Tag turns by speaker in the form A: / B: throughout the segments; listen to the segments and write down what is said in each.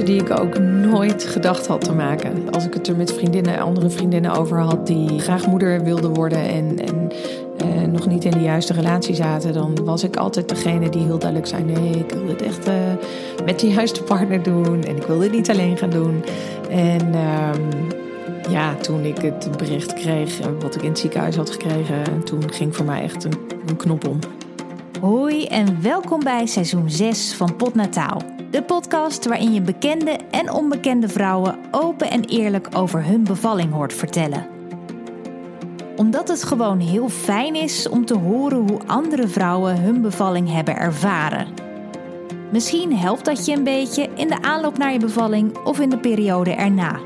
A: die ik ook nooit gedacht had te maken. Als ik het er met vriendinnen, andere vriendinnen over had die graag moeder wilden worden en, en eh, nog niet in de juiste relatie zaten, dan was ik altijd degene die heel duidelijk zei: nee, ik wil dit echt uh, met de juiste partner doen en ik wil dit niet alleen gaan doen. En ehm, ja, toen ik het bericht kreeg, eh, wat ik in het ziekenhuis had gekregen, toen ging voor mij echt een, een knop om.
B: Hoi en welkom bij seizoen 6 van Potnataal. De podcast waarin je bekende en onbekende vrouwen open en eerlijk over hun bevalling hoort vertellen. Omdat het gewoon heel fijn is om te horen hoe andere vrouwen hun bevalling hebben ervaren. Misschien helpt dat je een beetje in de aanloop naar je bevalling of in de periode erna.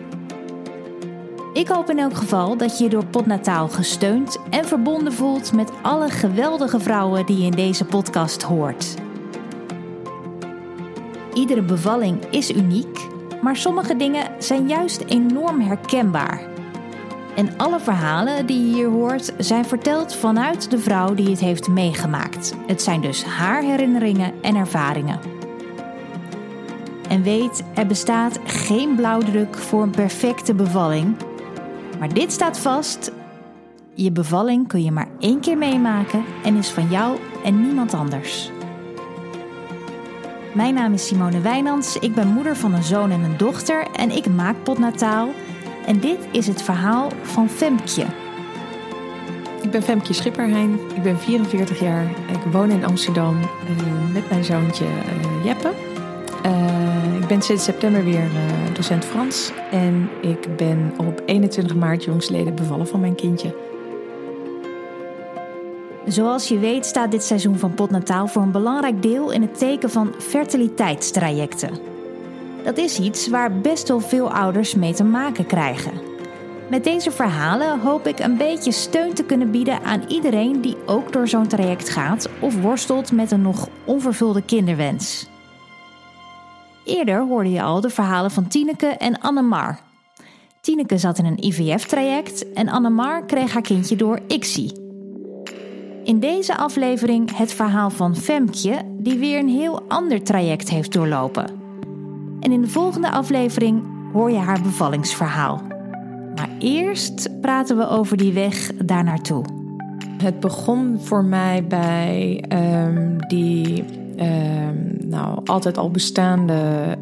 B: Ik hoop in elk geval dat je je door Potnataal gesteund en verbonden voelt met alle geweldige vrouwen die je in deze podcast hoort. Iedere bevalling is uniek, maar sommige dingen zijn juist enorm herkenbaar. En alle verhalen die je hier hoort zijn verteld vanuit de vrouw die het heeft meegemaakt. Het zijn dus haar herinneringen en ervaringen. En weet, er bestaat geen blauwdruk voor een perfecte bevalling. Maar dit staat vast: je bevalling kun je maar één keer meemaken en is van jou en niemand anders. Mijn naam is Simone Wijnands, ik ben moeder van een zoon en een dochter en ik maak potnataal. En dit is het verhaal van Femkje.
A: Ik ben Femke Schipperheijn, ik ben 44 jaar. Ik woon in Amsterdam uh, met mijn zoontje uh, Jeppe. Uh, ik ben sinds september weer docent Frans. En ik ben op 21 maart jongsleden bevallen van mijn kindje.
B: Zoals je weet staat dit seizoen van Potnataal voor een belangrijk deel in het teken van fertiliteitstrajecten. Dat is iets waar best wel veel ouders mee te maken krijgen. Met deze verhalen hoop ik een beetje steun te kunnen bieden aan iedereen die ook door zo'n traject gaat of worstelt met een nog onvervulde kinderwens. Eerder hoorde je al de verhalen van Tineke en Annemar. Tineke zat in een IVF-traject en Annemar kreeg haar kindje door ICSI. In deze aflevering het verhaal van Femkje, die weer een heel ander traject heeft doorlopen. En in de volgende aflevering hoor je haar bevallingsverhaal. Maar eerst praten we over die weg daar naartoe.
A: Het begon voor mij bij um, die um, nou, altijd al bestaande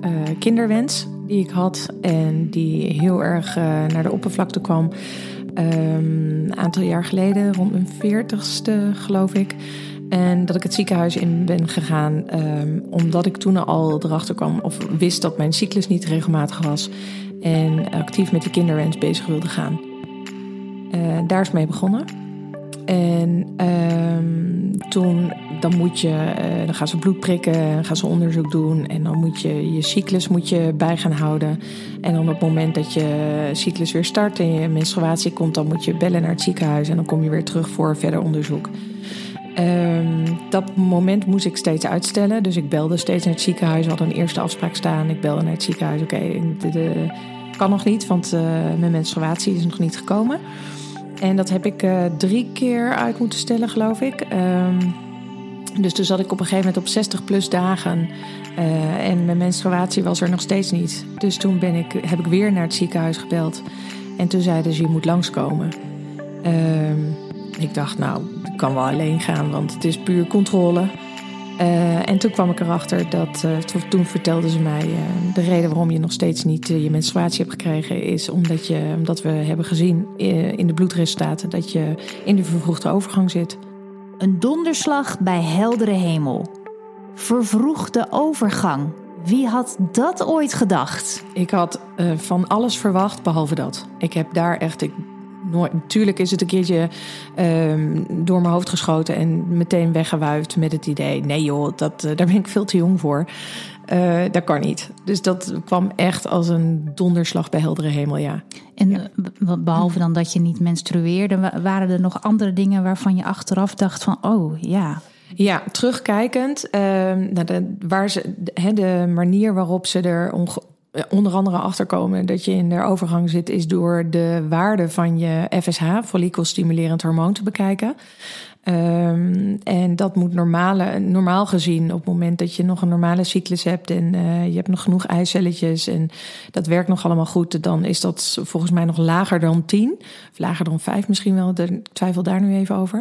A: uh, kinderwens die ik had en die heel erg uh, naar de oppervlakte kwam. Um, een aantal jaar geleden, rond mijn veertigste geloof ik. En dat ik het ziekenhuis in ben gegaan um, omdat ik toen al erachter kwam of wist dat mijn cyclus niet regelmatig was. En actief met de kinderwens bezig wilde gaan. Uh, daar is mee begonnen. En um, toen dan moet je, uh, dan gaan ze bloed prikken, gaan ze onderzoek doen en dan moet je je cyclus moet je bij gaan houden. En dan op het moment dat je cyclus weer start en je menstruatie komt, dan moet je bellen naar het ziekenhuis en dan kom je weer terug voor verder onderzoek. Um, dat moment moest ik steeds uitstellen, dus ik belde steeds naar het ziekenhuis. We hadden een eerste afspraak staan. Ik belde naar het ziekenhuis. Oké, okay, kan nog niet, want uh, mijn menstruatie is nog niet gekomen. En dat heb ik uh, drie keer uit moeten stellen, geloof ik. Um, dus toen zat ik op een gegeven moment op 60 plus dagen. Uh, en mijn menstruatie was er nog steeds niet. Dus toen ben ik, heb ik weer naar het ziekenhuis gebeld. En toen zeiden ze, je moet langskomen. Uh, ik dacht, nou, ik kan wel alleen gaan, want het is puur controle. Uh, en toen kwam ik erachter dat, uh, toen vertelden ze mij, uh, de reden waarom je nog steeds niet je menstruatie hebt gekregen, is omdat, je, omdat we hebben gezien in de bloedresultaten dat je in de vervroegde overgang zit.
B: Een donderslag bij heldere hemel. Vervroegde overgang. Wie had dat ooit gedacht?
A: Ik had van alles verwacht behalve dat. Ik heb daar echt. Ik, natuurlijk is het een keertje um, door mijn hoofd geschoten en meteen weggewuifd met het idee: nee joh, dat, daar ben ik veel te jong voor. Uh, dat kan niet. Dus dat kwam echt als een donderslag bij heldere hemel, ja.
B: En
A: ja.
B: behalve dan dat je niet menstrueerde, waren er nog andere dingen waarvan je achteraf dacht van, oh ja.
A: Ja, terugkijkend, uh, naar de, waar ze, de, de manier waarop ze er onge, onder andere achterkomen dat je in de overgang zit, is door de waarde van je FSH, follikelstimulerend hormoon, te bekijken. Ehm, en dat moet normale, normaal gezien op het moment dat je nog een normale cyclus hebt en uh, je hebt nog genoeg eicelletjes en dat werkt nog allemaal goed, dan is dat volgens mij nog lager dan 10. Of lager dan 5 misschien wel. Ik twijfel daar nu even over.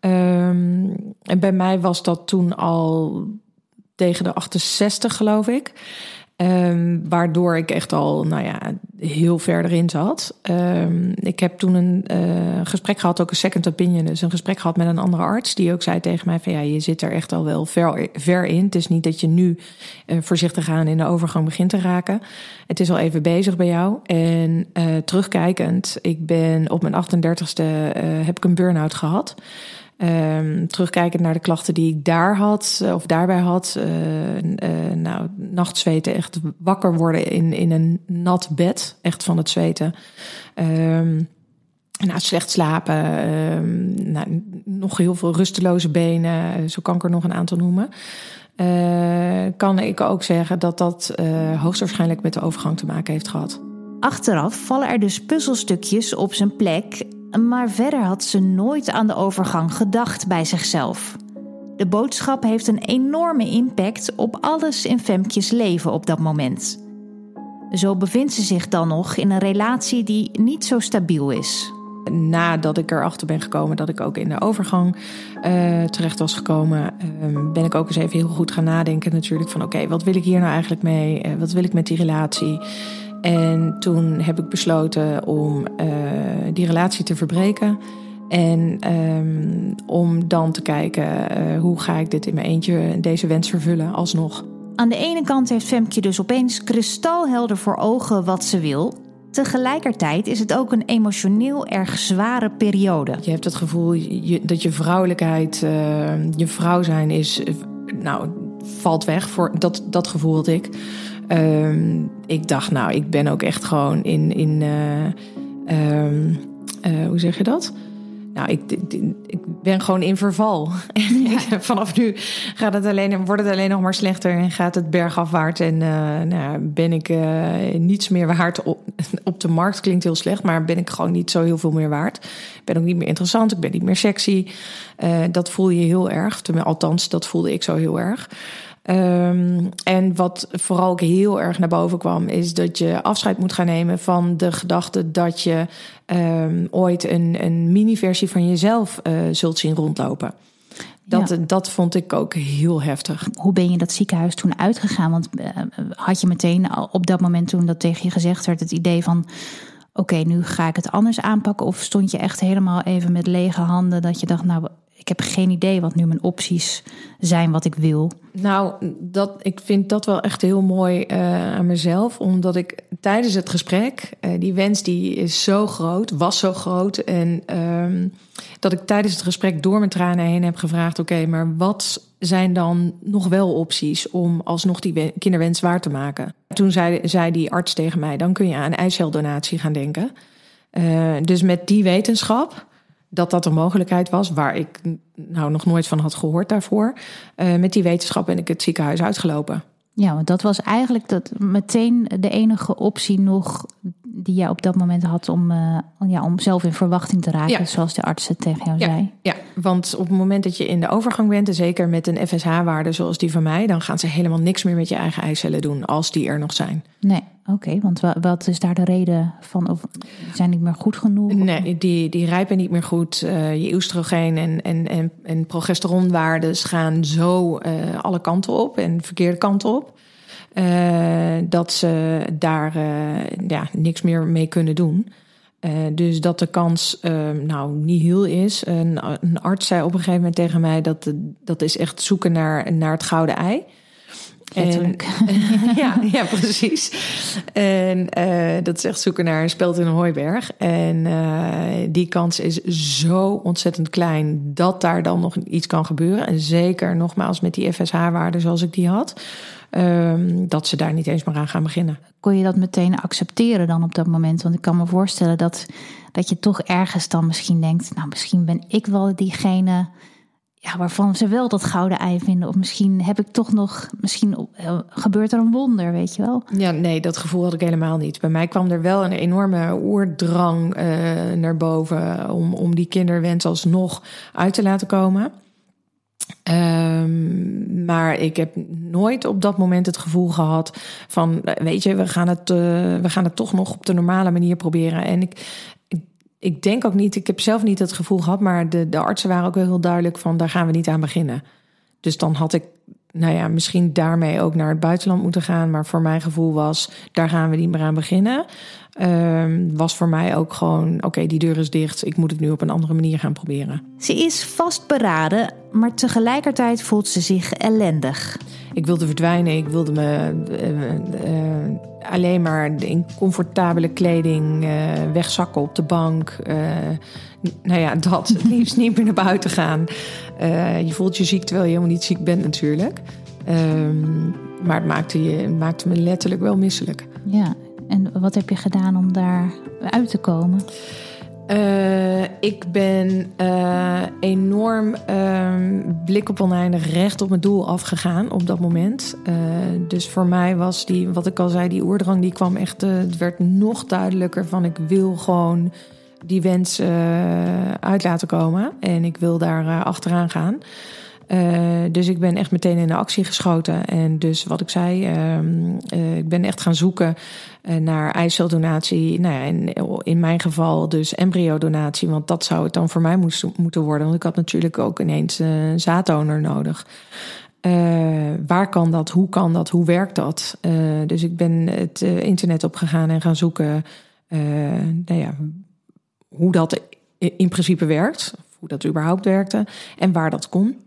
A: Um, en bij mij was dat toen al tegen de 68, geloof ik. Um, waardoor ik echt al, nou ja, heel ver erin zat. Um, ik heb toen een uh, gesprek gehad, ook een second opinion, dus een gesprek gehad met een andere arts, die ook zei tegen mij van ja, je zit er echt al wel ver, ver in. Het is niet dat je nu uh, voorzichtig aan in de overgang begint te raken. Het is al even bezig bij jou. En uh, terugkijkend, ik ben op mijn 38ste heb ik een burn-out gehad. Um, terugkijkend naar de klachten die ik daar had, eh, of daarbij had. Uh, uh, nou, nachtzweten, echt wakker worden in, in een nat bed, echt van het zweten. Um, nou, slecht slapen, um, nou, nog heel veel rusteloze benen, zo kan ik er nog een aantal noemen. Kan ik ook zeggen dat dat hoogstwaarschijnlijk met de overgang te maken heeft gehad.
B: Achteraf vallen er dus puzzelstukjes op zijn plek maar verder had ze nooit aan de overgang gedacht bij zichzelf. De boodschap heeft een enorme impact op alles in Femkes leven op dat moment. Zo bevindt ze zich dan nog in een relatie die niet zo stabiel is.
A: Nadat ik erachter ben gekomen dat ik ook in de overgang uh, terecht was gekomen, uh, ben ik ook eens even heel goed gaan nadenken natuurlijk van oké, wat wil ik hier nou eigenlijk mee? Uh, wat wil ik met die relatie? En toen heb ik besloten om uh, die relatie te verbreken. En um, om dan te kijken uh, hoe ga ik dit in mijn eentje, deze wens vervullen alsnog.
B: Aan de ene kant heeft Femke dus opeens kristalhelder voor ogen wat ze wil. Tegelijkertijd is het ook een emotioneel erg zware periode.
A: Je hebt het gevoel je, dat je vrouwelijkheid, uh, je vrouw zijn is, nou, valt weg. Voor, dat, dat gevoel had ik. Um, ik dacht, nou, ik ben ook echt gewoon in. in uh, um, uh, hoe zeg je dat? Nou, ik, ik, ben gewoon in verval. Ja. Vanaf nu gaat het alleen, wordt het alleen nog maar slechter en gaat het bergafwaarts. En uh, nou, ben ik uh, niets meer waard op, op de markt. Klinkt heel slecht, maar ben ik gewoon niet zo heel veel meer waard. Ik ben ook niet meer interessant, ik ben niet meer sexy. Uh, dat voel je heel erg. Althans, dat voelde ik zo heel erg. Um, en wat vooral ook heel erg naar boven kwam, is dat je afscheid moet gaan nemen van de gedachte dat je um, ooit een, een mini-versie van jezelf uh, zult zien rondlopen. Dat, ja. dat vond ik ook heel heftig.
B: Hoe ben je dat ziekenhuis toen uitgegaan? Want uh, had je meteen op dat moment toen dat tegen je gezegd werd, het idee van oké, okay, nu ga ik het anders aanpakken? Of stond je echt helemaal even met lege handen dat je dacht, nou, ik heb geen idee wat nu mijn opties zijn, wat ik wil.
A: Nou, dat, ik vind dat wel echt heel mooi uh, aan mezelf. Omdat ik tijdens het gesprek, uh, die wens die is zo groot, was zo groot. En um, dat ik tijdens het gesprek door mijn tranen heen heb gevraagd: oké, maar wat zijn dan nog wel opties om alsnog die kinderwens waar te maken? Toen zei, zei die arts tegen mij: dan kun je aan eiceldonatie gaan denken. Uh, dus met die wetenschap dat dat een mogelijkheid was, waar ik nou nog nooit van had gehoord daarvoor. Uh, met die wetenschap ben ik het ziekenhuis uitgelopen.
B: Ja, want dat was eigenlijk dat meteen de enige optie nog die jij op dat moment had om, uh, ja, om zelf in verwachting te raken, ja. zoals de arts het tegen jou
A: ja.
B: zei.
A: Ja, want op het moment dat je in de overgang bent, en zeker met een FSH-waarde zoals die van mij, dan gaan ze helemaal niks meer met je eigen eicellen doen, als die er nog zijn.
B: Nee, oké, want wat is daar de reden van? Of zijn niet meer goed genoeg?
A: Nee, die, die rijpen niet meer goed. Uh, je oestrogeen en, en, en, en progesteronwaardes gaan zo uh, alle kanten op en verkeerde kanten op. Uh, dat ze daar ja, niks meer mee kunnen doen. Dus dat de kans nou niet heel is. Een, een, arts zei op een gegeven moment tegen mij dat dat is echt zoeken naar, naar het gouden ei.
B: En,
A: ja, ja, precies. En dat is echt zoeken naar een speld in een hooiberg. En die kans is zo ontzettend klein dat daar dan nog iets kan gebeuren. En zeker nogmaals met die FSH-waarde zoals ik die had. Um, dat ze daar niet eens meer aan gaan beginnen.
B: Kon je dat meteen accepteren dan op dat moment? Want ik kan me voorstellen dat, dat je toch ergens dan misschien denkt... nou, misschien ben ik wel diegene ja, waarvan ze wel dat gouden ei vinden. Of misschien heb ik toch nog, misschien eh, gebeurt er een wonder, weet je wel.
A: Ja, nee, dat gevoel had ik helemaal niet. Bij mij kwam er wel een enorme oerdrang uh, naar boven om, om die kinderwens alsnog uit te laten komen. Um, maar ik heb nooit op dat moment het gevoel gehad van, weet je, we gaan het, we gaan het toch nog op de normale manier proberen. En ik, ik denk ook niet, ik heb zelf niet het gevoel gehad, maar de, de artsen waren ook heel duidelijk van daar gaan we niet aan beginnen. Dus dan had ik, nou ja, misschien daarmee ook naar het buitenland moeten gaan. Maar voor mijn gevoel was, daar gaan we niet meer aan beginnen. Um, was voor mij ook gewoon, oké, die deur is dicht. Ik moet het nu op een andere manier gaan proberen.
B: Ze is vastberaden, maar tegelijkertijd voelt ze zich ellendig.
A: Ik wilde verdwijnen. Ik wilde me uh, uh, alleen maar in comfortabele kleding uh, wegzakken op de bank. nou ja, dat. Liefst niet meer naar buiten gaan. je voelt je ziek terwijl je helemaal niet ziek bent natuurlijk. Um, maar het maakte, je, maakte me letterlijk wel misselijk.
B: Ja, en wat heb je gedaan om daar uit te komen?
A: Uh, ik ben uh, enorm uh, blik op oneindig recht op mijn doel afgegaan op dat moment. Uh, dus voor mij was die, wat ik al zei, die oerdrang, die kwam echt, het werd nog duidelijker van ik wil gewoon die wens uit laten komen. En ik wil daar achteraan gaan. Uh, dus ik ben echt meteen in de actie geschoten. En dus wat ik zei, uh, ik ben echt gaan zoeken uh, naar eiceldonatie. Nou ja, in, mijn geval dus embryodonatie, want dat zou het dan voor mij moest, moeten worden. Want ik had natuurlijk ook ineens een zaaddonor nodig. waar kan dat? Hoe kan dat? Hoe werkt dat? dus ik ben het internet opgegaan en gaan zoeken nou ja, hoe dat in principe werkt. Hoe dat überhaupt werkte en waar dat kon.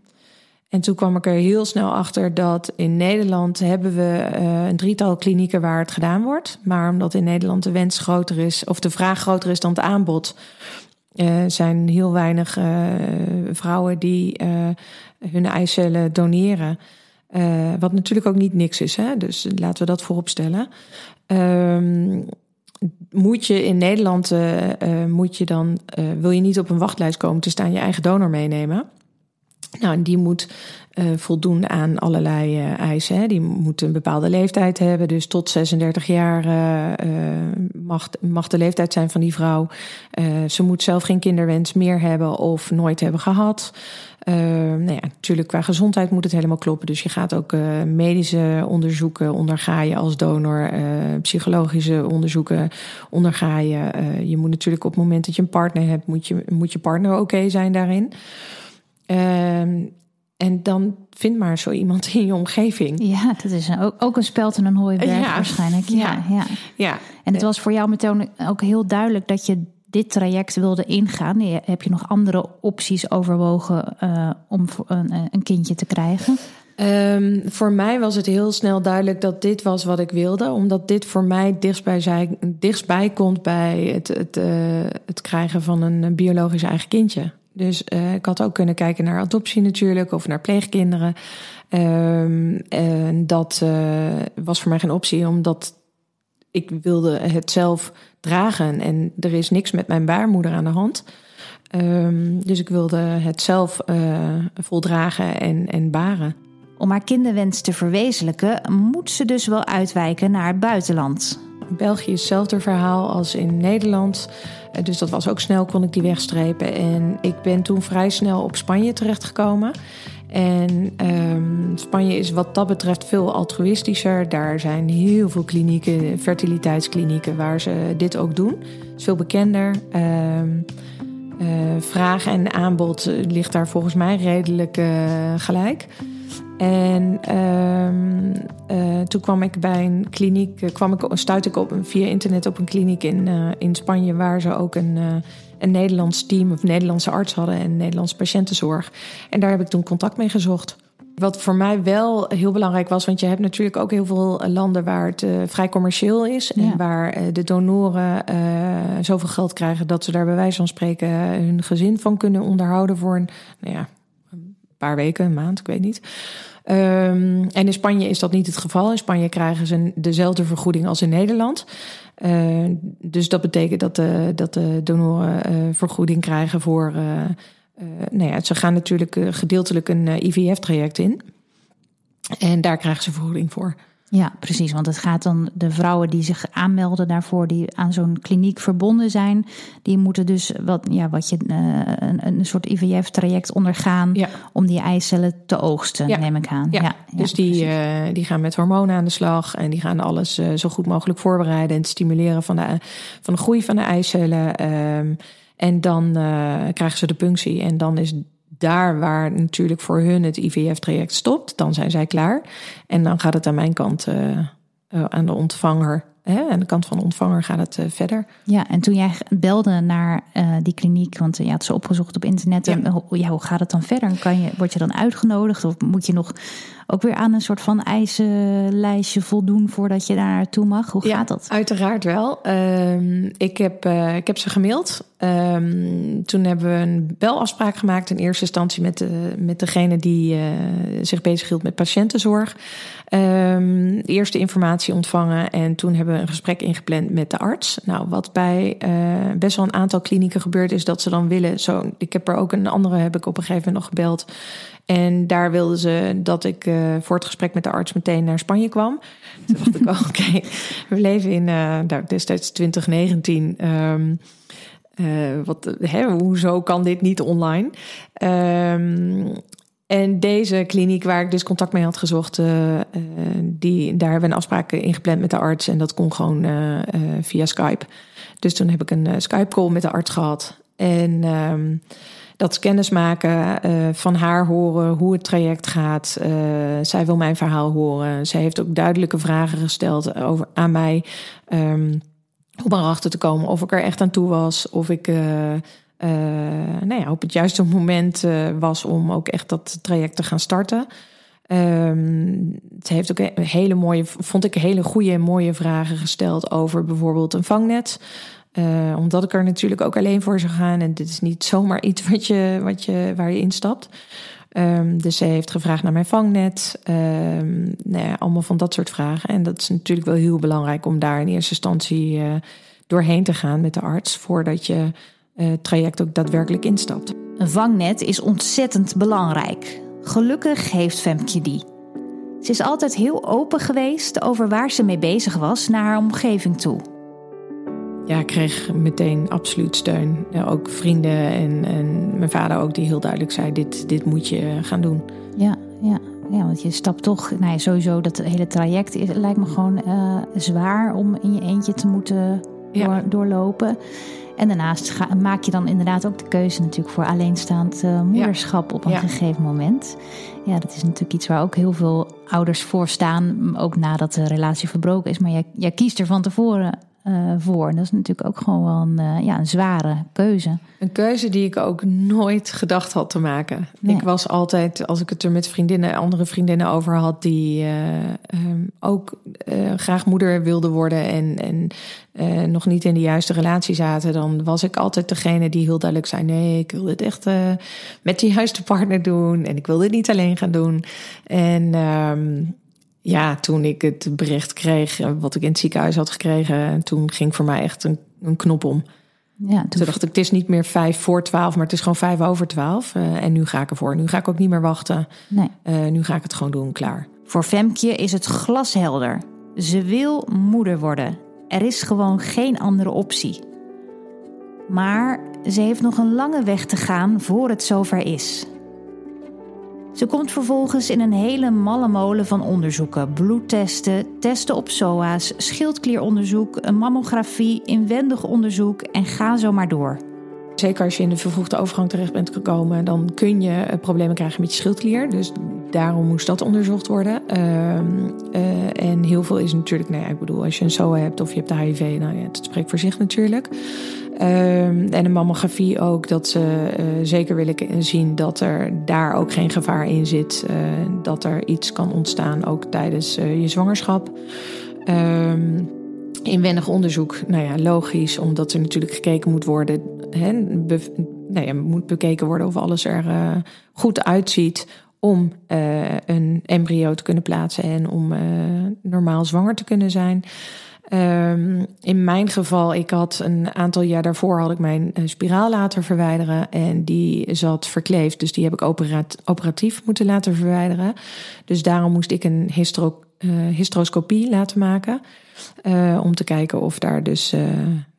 A: En toen kwam ik er heel snel achter dat in Nederland hebben we uh, een drietal klinieken waar het gedaan wordt. Maar omdat in Nederland de wens groter is, of de vraag groter is dan het aanbod, uh, zijn heel weinig uh, vrouwen die hun eicellen doneren. wat natuurlijk ook niet niks is, hè? dus laten we dat voorop stellen. Um, moet je in Nederland, moet je dan, wil je niet op een wachtlijst komen te staan, je eigen donor meenemen. Nou, en die moet uh, voldoen aan allerlei uh, eisen. Hè. Die moet een bepaalde leeftijd hebben. Dus tot 36 jaar uh, mag, mag de leeftijd zijn van die vrouw. ze moet zelf geen kinderwens meer hebben of nooit hebben gehad. nou ja, natuurlijk, qua gezondheid moet het helemaal kloppen. Dus je gaat ook medische onderzoeken onderga je als donor. psychologische onderzoeken onderga je. je moet natuurlijk op het moment dat je een partner hebt, moet je, moet je partner oké zijn daarin. Ehm, en dan vind maar zo iemand in je omgeving.
B: Ja, dat is ook, ook een speld en een hooiberg ja. waarschijnlijk. Ja, ja.
A: ja.
B: En het was voor jou meteen ook heel duidelijk dat je dit traject wilde ingaan. Heb je nog andere opties overwogen uh, om een, een, kindje te krijgen?
A: Um, voor mij was het heel snel duidelijk dat dit was wat ik wilde. Omdat dit voor mij dichtstbij, dichtstbij komt bij het, het, uh, het krijgen van een biologisch eigen kindje. Dus uh, ik had ook kunnen kijken naar adoptie natuurlijk of naar pleegkinderen. Um, en dat uh, was voor mij geen optie, omdat ik wilde het zelf dragen. En er is niks met mijn baarmoeder aan de hand. Um, dus ik wilde het zelf uh, voldragen en, en baren.
B: Om haar kinderwens te verwezenlijken, moet ze dus wel uitwijken naar het buitenland.
A: België is hetzelfde verhaal als in Nederland. Eh, dus dat was ook snel, kon ik die wegstrepen. En ik ben toen vrij snel op Spanje terechtgekomen. En um, Spanje is wat dat betreft veel altruïstischer. Daar zijn heel veel klinieken, fertiliteitsklinieken, waar ze dit ook doen. Het is veel bekender. Um, vraag en aanbod ligt daar volgens mij redelijk uh, gelijk. En um, uh, toen kwam ik bij een kliniek, uh, kwam ik, stuitte ik op, via internet op een kliniek in, uh, in Spanje, waar ze ook een, een Nederlands team of Nederlandse arts hadden en Nederlandse patiëntenzorg. En daar heb ik toen contact mee gezocht. Wat voor mij wel heel belangrijk was, want je hebt natuurlijk ook heel veel landen waar het vrij commercieel is. Ja. En waar de donoren zoveel geld krijgen dat ze daar bij wijze van spreken hun gezin van kunnen onderhouden voor een, nou ja, een paar weken, een maand, ik weet niet. Um, en in Spanje is dat niet het geval. In Spanje krijgen ze dezelfde vergoeding als in Nederland. Uh, dus dat betekent dat de, dat de donoren uh, vergoeding krijgen voor uh, nou ja, ze gaan natuurlijk gedeeltelijk een IVF-traject in. En daar krijgen ze vergoeding voor.
B: Ja, precies. Want het gaat dan de vrouwen die zich aanmelden daarvoor, die aan zo'n kliniek verbonden zijn, die moeten dus wat, ja, wat je, uh, een, een soort IVF-traject ondergaan om die eicellen te oogsten, neem ik aan.
A: Ja, dus die, uh, die gaan met hormonen aan de slag en die gaan alles uh, zo goed mogelijk voorbereiden en stimuleren van de, van de groei van de eicellen. Um, en dan krijgen ze de punctie en dan is daar waar natuurlijk voor hun het IVF-traject stopt, dan zijn zij klaar. En dan gaat het aan mijn kant, uh, aan de ontvanger. Hè, aan de kant van de ontvanger gaat het uh, verder.
B: Ja, en toen jij belde naar uh, die kliniek, want je had ze opgezocht op internet. Ja. En, ja, hoe gaat het dan verder? Kan je, word je dan uitgenodigd of moet je nog ook weer aan een soort van eisenlijstje voldoen voordat je daar naartoe mag? Hoe gaat dat?
A: Uiteraard wel. Uh, ik, heb, uh, ik heb ze gemaild. Um, toen hebben we een belafspraak gemaakt in eerste instantie met, de, met degene die uh, zich bezighield met patiëntenzorg. Um, eerste informatie ontvangen en toen hebben we een gesprek ingepland met de arts. Nou, wat bij uh, best wel een aantal klinieken gebeurt is dat ze dan willen. Zo, ik heb er ook een andere, heb ik op een gegeven moment nog gebeld. En daar wilden ze dat ik uh, voor het gesprek met de arts meteen naar Spanje kwam. Toen dacht ik, oh, oké, we leven in uh, destijds 2019. Um, uh, wat, hè, hoezo kan dit niet online? Um, en deze kliniek waar ik dus contact mee had gezocht, uh, uh, die, daar hebben we een afspraak ingepland met de arts. En dat kon gewoon uh, via Skype. Dus toen heb ik een Skype-call met de arts gehad. En um, dat kennismaken, van haar horen hoe het traject gaat. zij wil mijn verhaal horen. Zij heeft ook duidelijke vragen gesteld over, aan mij. Um, om erachter te komen of ik er echt aan toe was. Of ik nou ja, op het juiste moment uh, was om ook echt dat traject te gaan starten. Um, ze heeft ook een hele mooie, vond ik hele goede en mooie vragen gesteld over bijvoorbeeld een vangnet. Uh, omdat ik er natuurlijk ook alleen voor zou gaan. En dit is niet zomaar iets wat je, wat je, waar je instapt. Um, dus ze heeft gevraagd naar mijn vangnet. Um, nou ja, allemaal van dat soort vragen. En dat is natuurlijk wel heel belangrijk om daar in eerste instantie doorheen te gaan met de arts. Voordat je uh, traject ook daadwerkelijk instapt.
B: Een vangnet is ontzettend belangrijk. Gelukkig heeft Femke die. Ze is altijd heel open geweest over waar ze mee bezig was naar haar omgeving toe.
A: Ja, ik kreeg meteen absoluut steun. Ja, ook vrienden en, en mijn vader ook, die heel duidelijk zei: dit, dit moet je gaan doen.
B: Ja, ja. Ja, want je stapt toch, nou ja, sowieso dat hele traject is, lijkt me gewoon uh, zwaar om in je eentje te moeten door, doorlopen. En daarnaast ga, maak je dan inderdaad ook de keuze natuurlijk voor alleenstaand uh, moederschap op een gegeven moment. Ja, dat is natuurlijk iets waar ook heel veel ouders voor staan, ook nadat de relatie verbroken is. Maar jij, jij kiest er van tevoren uh, voor. En dat is natuurlijk ook gewoon wel een, uh, ja, een zware keuze.
A: Een keuze die ik ook nooit gedacht had te maken. Nee. Ik was altijd, als ik het er met vriendinnen, andere vriendinnen over had, die uh, um, ook graag moeder wilden worden en, en nog niet in de juiste relatie zaten, dan was ik altijd degene die heel duidelijk zei: nee, ik wil dit echt met de juiste partner doen en ik wil dit niet alleen gaan doen. En um, ja, toen ik het bericht kreeg, eh, wat ik in het ziekenhuis had gekregen, toen ging voor mij echt een, een knop om. Ja, toen... dacht ik, het is niet meer vijf voor twaalf, maar het is gewoon vijf over twaalf. Uh, en nu ga ik ervoor. Nu ga ik ook niet meer wachten. Nee. Uh, nu ga ik het gewoon doen, klaar.
B: Voor Femke is het glashelder. Ze wil moeder worden. Er is gewoon geen andere optie. Maar ze heeft nog een lange weg te gaan voor het zover is. Ze komt vervolgens in een hele malle molen van onderzoeken: bloedtesten, testen op SOA's, schildklieronderzoek, een mammografie, inwendig onderzoek en ga zo maar door.
A: Zeker als je in de vervroegde overgang terecht bent gekomen, dan kun je eh, problemen krijgen met je schildklier. Dus daarom moest dat onderzocht worden. Uh, en heel veel is natuurlijk, nee, ik bedoel, als je een SOA hebt of je hebt de HIV, nou ja, het spreekt voor zich natuurlijk. Um, en een mammografie ook, dat ze uh, zeker willen zien dat er daar ook geen gevaar in zit. Uh, dat er iets kan ontstaan, ook tijdens uh, je zwangerschap. Um, inwendig onderzoek, nou ja, logisch, omdat er natuurlijk gekeken moet worden. Hè, nou moet bekeken worden of alles er goed uitziet om een embryo te kunnen plaatsen en om normaal zwanger te kunnen zijn. Ehm, in mijn geval, ik had een aantal jaar daarvoor had ik mijn uh, spiraal laten verwijderen en die zat verkleefd, dus die heb ik operatief moeten laten verwijderen. Dus daarom moest ik een histro, laten maken om te kijken of daar dus,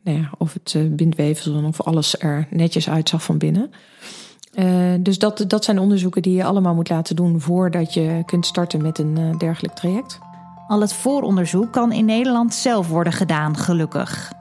A: nou ja, of het bindweefsel of alles er netjes uitzag van binnen. Dus dat, dat zijn onderzoeken die je allemaal moet laten doen voordat je kunt starten met een dergelijk traject.
B: Al het vooronderzoek kan in Nederland zelf worden gedaan, gelukkig.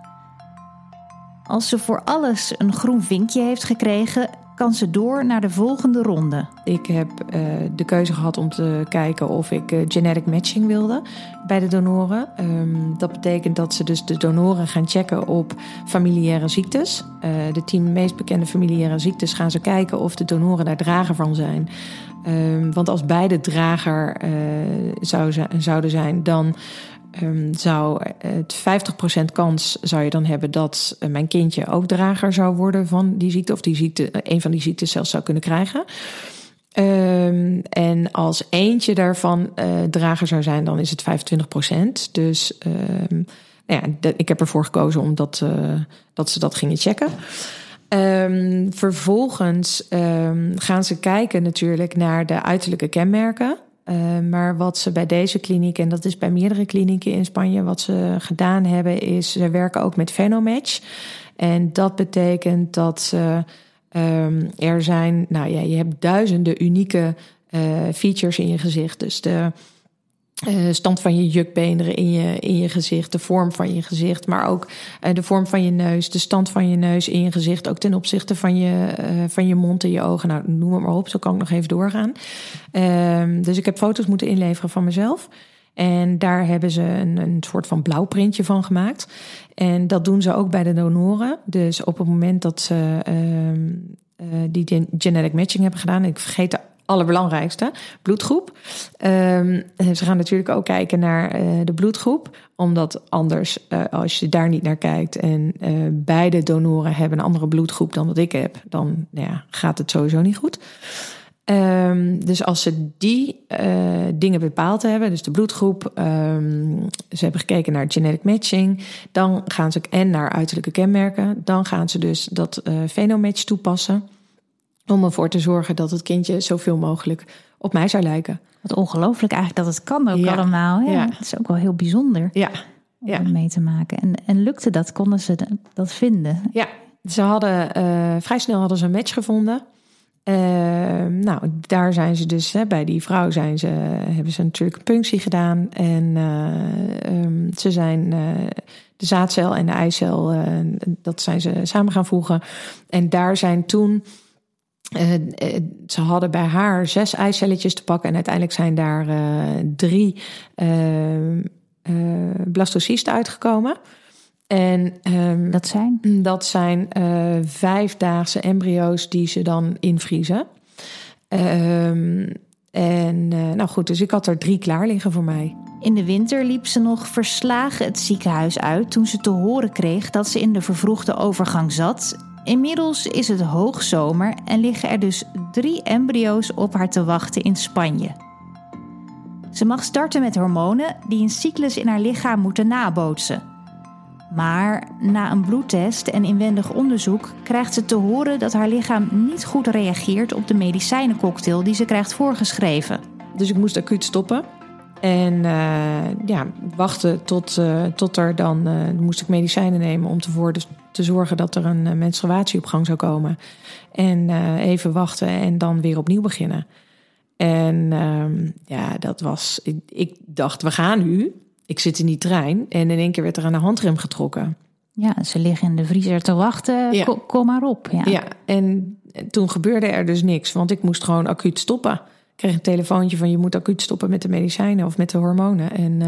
B: Als ze voor alles een groen vinkje heeft gekregen, kan ze door naar de volgende ronde.
A: Ik heb uh, de keuze gehad om te kijken of ik uh, genetic matching wilde bij de donoren. Um, dat betekent dat ze dus de donoren gaan checken op familiaire ziektes. Uh, de tien meest bekende familiaire ziektes gaan ze kijken of de donoren daar drager van zijn. Um, want als beide drager zou, zouden zijn, dan um, zou het 50% kans zou je dan hebben dat uh, mijn kindje ook drager zou worden van die ziekte, of die ziekte, uh, een van die ziektes zelfs zou kunnen krijgen. Um, en als eentje daarvan uh, drager zou zijn, dan is het 25%. Dus um, nou ja, ik heb ervoor gekozen omdat dat ze dat gingen checken. Vervolgens gaan ze kijken natuurlijk naar de uiterlijke kenmerken. Uh, maar wat ze bij deze kliniek, en dat is bij meerdere klinieken in Spanje, wat ze gedaan hebben, is ze werken ook met Phenomatch. En dat betekent dat ze, um, er zijn, nou ja, je hebt duizenden unieke uh, features in je gezicht. Dus de uh, stand van je jukbeenderen in je, in je gezicht, de vorm van je gezicht, maar ook uh, de vorm van je neus, de stand van je neus in je gezicht, ook ten opzichte van je, uh, van je mond en je ogen. Nou, noem het maar op, zo kan ik nog even doorgaan. Ehm, dus ik heb foto's moeten inleveren van mezelf. En daar hebben ze een, een soort van blauwprintje van gemaakt. En dat doen ze ook bij de donoren. Dus op het moment dat ze ehm, die genetic matching hebben gedaan, ik vergeet allerbelangrijkste, bloedgroep. Um, ze gaan natuurlijk ook kijken naar uh, de bloedgroep, omdat anders, uh, als je daar niet naar kijkt en uh, beide donoren hebben een andere bloedgroep dan wat ik heb, dan nou ja, gaat het sowieso niet goed. Um, dus als ze die dingen bepaald hebben, dus de bloedgroep, um, ze hebben gekeken naar genetic matching, dan gaan ze en naar uiterlijke kenmerken, dan gaan ze dus dat phenomatch toepassen. Om ervoor te zorgen dat het kindje zoveel mogelijk op mij zou lijken.
B: Wat ongelooflijk eigenlijk dat het kan ook allemaal. Ja. Het is ook wel heel bijzonder
A: ja.
B: om ja. mee te maken. En, en lukte dat? Konden ze dat vinden?
A: Ja, ze hadden uh, vrij snel hadden ze een match gevonden. Uh, nou, daar zijn ze dus, hè, bij die vrouw zijn ze, hebben ze natuurlijk een punctie gedaan. En uh, um, ze zijn de zaadcel en de eicel, dat zijn ze samen gaan voegen. En daar zijn toen uh, ze hadden bij haar zes eicelletjes te pakken en uiteindelijk zijn daar uh, drie blastocysten uitgekomen. En um,
B: dat zijn?
A: Dat zijn vijfdaagse embryo's die ze dan invriezen. Um, en nou goed, dus ik had er drie klaar liggen voor mij.
B: In de winter liep ze nog verslagen het ziekenhuis uit toen ze te horen kreeg dat ze in de vervroegde overgang zat Inmiddels is het hoogzomer en liggen er dus drie embryo's op haar te wachten in Spanje. Ze mag starten met hormonen die een cyclus in haar lichaam moeten nabootsen. Maar na een bloedtest en inwendig onderzoek krijgt ze te horen dat haar lichaam niet goed reageert op de medicijnencocktail die ze krijgt voorgeschreven.
A: Dus ik moest acuut stoppen. En uh, ja, wachten tot, uh, tot er dan uh, moest ik medicijnen nemen om te, dus te zorgen dat er een menstruatie op gang zou komen. En even wachten en dan weer opnieuw beginnen. En ehm, ja, dat was. Ik, ik, dacht, we gaan nu. Ik zit in die trein. En in één keer werd er aan de handrem getrokken.
B: Ja, ze liggen in de vriezer te wachten. Ja. Kom maar op. Ja.
A: ja, en toen gebeurde er dus niks, want ik moest gewoon acuut stoppen kreeg een telefoontje van je moet acuut stoppen met de medicijnen of met de hormonen. En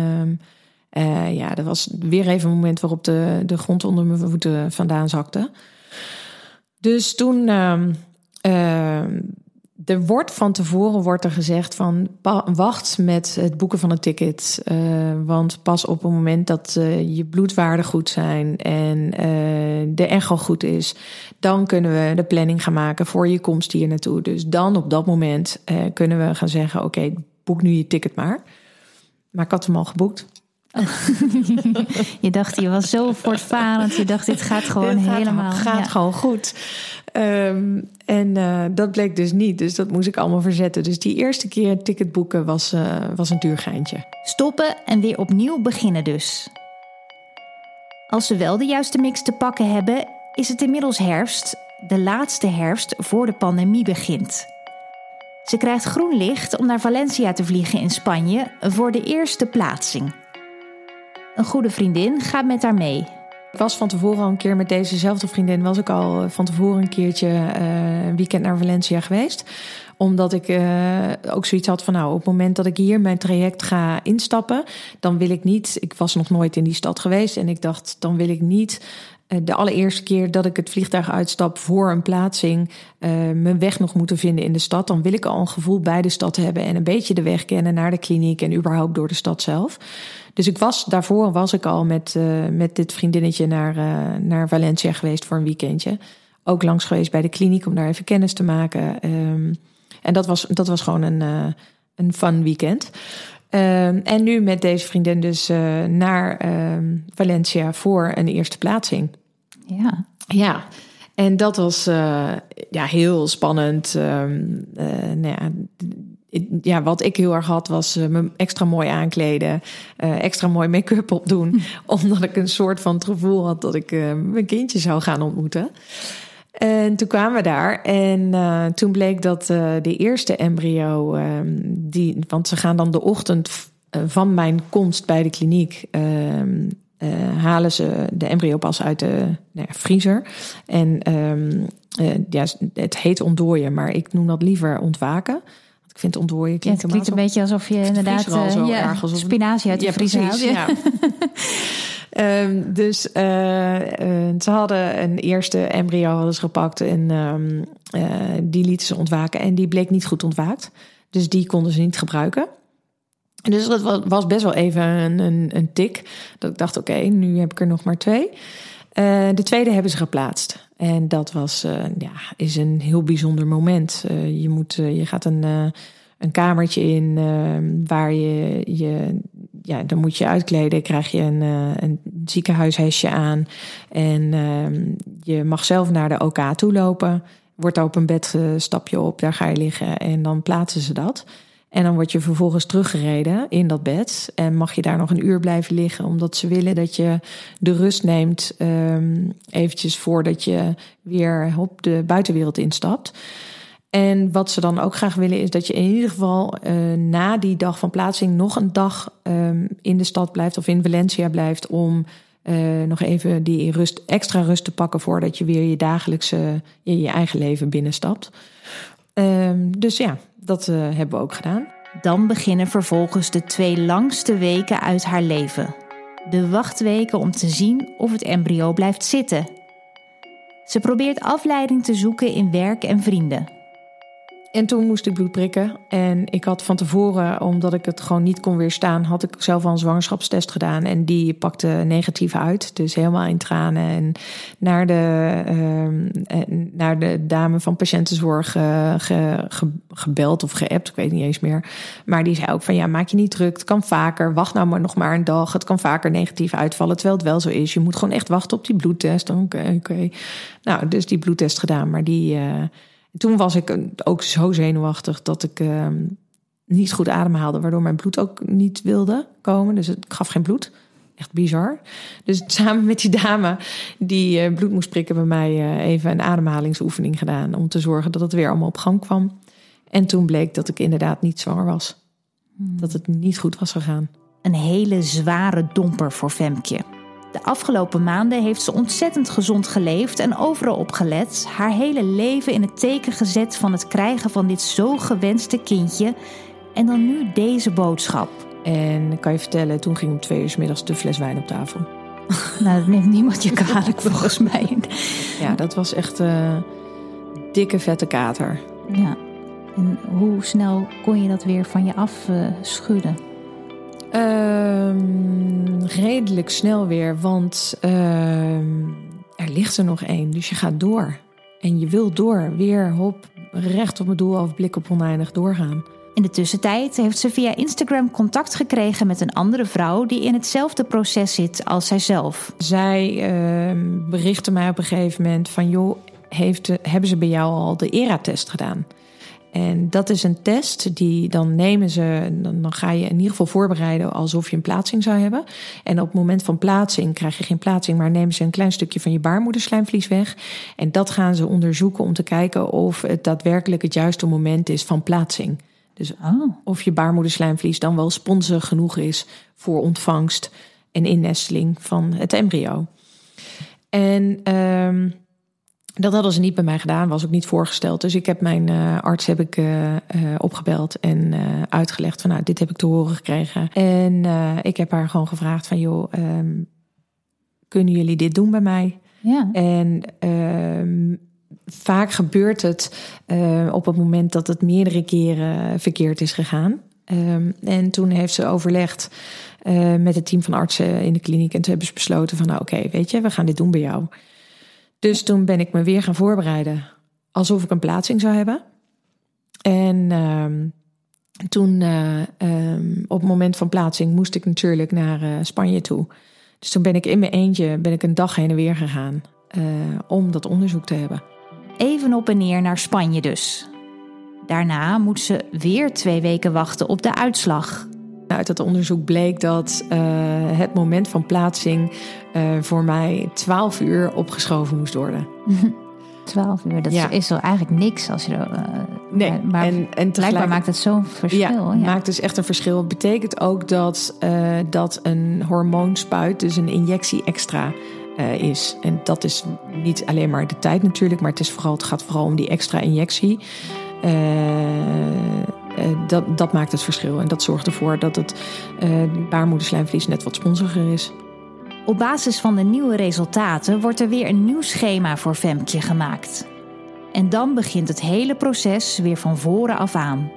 A: uh, ja, dat was weer even een moment waarop de, de grond onder mijn voeten vandaan zakte. Dus toen uh, er wordt van tevoren wordt er gezegd van wacht met het boeken van een ticket. Uh, want pas op het moment dat uh, je bloedwaarden goed zijn en uh, de echo goed is, dan kunnen we de planning gaan maken voor je komst hier naartoe. Dus dan op dat moment kunnen we gaan zeggen: oké, boek nu je ticket maar. Maar ik had hem al geboekt.
B: Je dacht, je was zo voortvarend. Je dacht, dit gaat gewoon
A: Dit gaat-
B: helemaal.
A: gaat
B: ja.
A: gewoon goed. Ehm, en eh, dat bleek dus niet. Dus dat moest ik allemaal verzetten. Dus die eerste keer een ticket boeken was, eh, was een duur geintje.
B: Stoppen en weer opnieuw beginnen dus. Als ze wel de juiste mix te pakken hebben, is het inmiddels herfst, de laatste herfst voor de pandemie begint. Ze krijgt groen licht om naar Valencia te vliegen in Spanje voor de eerste plaatsing. Een goede vriendin gaat met haar mee.
A: Ik was van tevoren al een keer met dezezelfde vriendin... was ik al eh, van tevoren een keertje eh, een weekend naar Valencia geweest. Omdat ik eh, ook zoiets had van... nou, op het moment dat ik hier mijn traject ga instappen... dan wil ik niet... Ik was nog nooit in die stad geweest... en ik dacht, dan wil ik niet de allereerste keer dat ik het vliegtuig uitstap voor een plaatsing, eh, mijn weg nog moeten vinden in de stad. Dan wil ik al een gevoel bij de stad hebben en een beetje de weg kennen naar de kliniek en überhaupt door de stad zelf. Dus ik was, daarvoor was ik al met, eh, met dit vriendinnetje naar, eh, naar Valencia geweest voor een weekendje. Ook langs geweest bij de kliniek om daar even kennis te maken. Ehm, en dat was, dat was gewoon een, eh, een fun weekend. Ehm, en nu met deze vriendin dus eh, naar ehm, Valencia voor een eerste plaatsing.
B: Ja,
A: Ja, en dat was eh, ja, heel spannend. Ehm, eh, nou ja, wat ik heel erg had, was eh, me extra mooi aankleden, extra mooi make-up opdoen, omdat ik een soort van het gevoel had dat ik mijn kindje zou gaan ontmoeten. En toen kwamen we daar en toen bleek dat de eerste embryo, ehm, die, want ze gaan dan de ochtend van mijn komst bij de kliniek, eh, halen ze de embryo pas uit de nou ja, vriezer. En ehm, eh, ja, het heet ontdooien, maar ik noem dat liever ontwaken. Ik vind ontdooien
B: ja
A: klinkt
B: het klinkt een beetje alsof je inderdaad
A: al zo
B: eh, ja,
A: erg, alsof het-
B: spinazie uit de
A: ja,
B: vriezer haalt.
A: precies.
B: Ja.
A: Ehm, dus ze hadden een eerste embryo hadden ze gepakt en ehm, eh, die lieten ze ontwaken. En die bleek niet goed ontwaakt. Dus die konden ze niet gebruiken. Dus dat wa- was best wel even een, een, een tik. Dat ik dacht, oké, nu heb ik er nog maar twee. Eh, de tweede hebben ze geplaatst. En dat was, eh, ja, is een heel bijzonder moment. Eh, je, moet, je gaat een, een kamertje in eh, waar je, je, ja, dan moet je uitkleden. Krijg je een, een ziekenhuishesje aan. En ehm, je mag zelf naar de OK toe lopen. Wordt op een bed stap je op, daar ga je liggen en dan plaatsen ze dat. En dan word je vervolgens teruggereden in dat bed. En mag je daar nog een uur blijven liggen, omdat ze willen dat je de rust neemt. ehm, eventjes voordat je weer op de buitenwereld instapt. En wat ze dan ook graag willen, is dat je in ieder geval eh, na die dag van plaatsing nog een dag ehm, in de stad blijft of in Valencia blijft. Om eh, nog even die rust, extra rust te pakken voordat je weer je dagelijkse, je, je eigen leven binnenstapt. Ehm, dus ja, dat eh, hebben we ook gedaan.
B: Dan beginnen vervolgens de twee langste weken uit haar leven. De wachtweken om te zien of het embryo blijft zitten. Ze probeert afleiding te zoeken in werk en vrienden.
A: En toen moest ik bloed prikken. En ik had van tevoren, omdat ik het gewoon niet kon weerstaan, had ik zelf al een zwangerschapstest gedaan. En die pakte negatief uit. Dus helemaal in tranen. En naar de, en naar de dame van patiëntenzorg eh, ge- ge- gebeld of geappt. Ik weet niet eens meer. Maar die zei ook van ja, maak je niet druk. Het kan vaker. Wacht nou maar nog maar een dag. Het kan vaker negatief uitvallen. Terwijl het wel zo is. Je moet gewoon echt wachten op die bloedtest. Oké, oké. Nou, dus die bloedtest gedaan. Maar die. Eh, toen was ik ook zo zenuwachtig dat ik uh, niet goed ademhaalde, waardoor mijn bloed ook niet wilde komen. Dus ik gaf geen bloed. Echt bizar. Dus samen met die dame die uh, bloed moest prikken bij mij uh, even een ademhalingsoefening gedaan om te zorgen dat het weer allemaal op gang kwam. En toen bleek dat ik inderdaad niet zwanger was. Hmm. Dat het niet goed was gegaan.
B: Een hele zware domper voor Femke. De afgelopen maanden heeft ze ontzettend gezond geleefd en overal op gelet. Haar hele leven in het teken gezet van het krijgen van dit zo gewenste kindje. En dan nu deze boodschap.
A: En ik kan je vertellen, toen ging om twee uur 's middags de fles wijn op tafel.
B: Nou, dat neemt niemand je kwalijk volgens mij.
A: Ja, dat was echt uh, dikke vette kater.
B: Ja. En hoe snel kon je dat weer van je af uh, schudden?
A: Um, redelijk snel weer, want um, er ligt er nog één. Dus je gaat door. En je wil door. Weer hop, recht op mijn doel of blik op oneindig doorgaan.
B: In de tussentijd heeft ze via Instagram contact gekregen met een andere vrouw die in hetzelfde proces zit als zijzelf.
A: Zij uh, berichtte mij op een gegeven moment van joh, heeft, hebben ze bij jou al de ERA-test gedaan? En dat is een test die dan nemen ze, dan, dan ga je in ieder geval voorbereiden alsof je een plaatsing zou hebben. En op het moment van plaatsing krijg je geen plaatsing, maar nemen ze een klein stukje van je baarmoederslijmvlies weg. En dat gaan ze onderzoeken om te kijken of het daadwerkelijk het juiste moment is van plaatsing. Dus oh. of je baarmoederslijmvlies dan wel sponsig genoeg is voor ontvangst en innesteling van het embryo. En um, dat hadden ze niet bij mij gedaan, was ook niet voorgesteld. Dus ik heb mijn uh, arts heb ik, uh, uh, opgebeld en uitgelegd van nou, dit heb ik te horen gekregen. En ik heb haar gewoon gevraagd van joh, um, kunnen jullie dit doen bij mij?
B: Ja.
A: En um, vaak gebeurt het op het moment dat het meerdere keren verkeerd is gegaan. Um, en toen heeft ze overlegd met het team van artsen in de kliniek. En toen hebben ze besloten van nou oké, okay, weet je, we gaan dit doen bij jou. Dus toen ben ik me weer gaan voorbereiden alsof ik een plaatsing zou hebben. En uh, toen, uh, um, op het moment van plaatsing, moest ik natuurlijk naar uh, Spanje toe. Dus toen ben ik in mijn eentje ben ik een dag heen en weer gegaan uh, om dat onderzoek te hebben.
B: Even op en neer naar Spanje dus. Daarna moet ze weer twee weken wachten op de uitslag.
A: Uit het onderzoek bleek dat uh, het moment van plaatsing uh, voor mij 12 uur opgeschoven moest worden.
B: 12 uur, dat ja. is zo eigenlijk niks als je. Uh,
A: nee,
B: maar en, en blijkbaar maakt het zo'n verschil.
A: Ja, ja, maakt dus echt een verschil. Het betekent ook dat, uh, dat een hormoonspuit, dus een injectie extra. Uh, is. En dat is niet alleen maar de tijd natuurlijk, maar het, is vooral, het gaat vooral om die extra injectie. Dat, dat maakt het verschil. En dat zorgt ervoor dat het uh, baarmoederslijmvlies net wat sponsiger is.
B: Op basis van de nieuwe resultaten wordt er weer een nieuw schema voor Femke gemaakt. En dan begint het hele proces weer van voren af aan.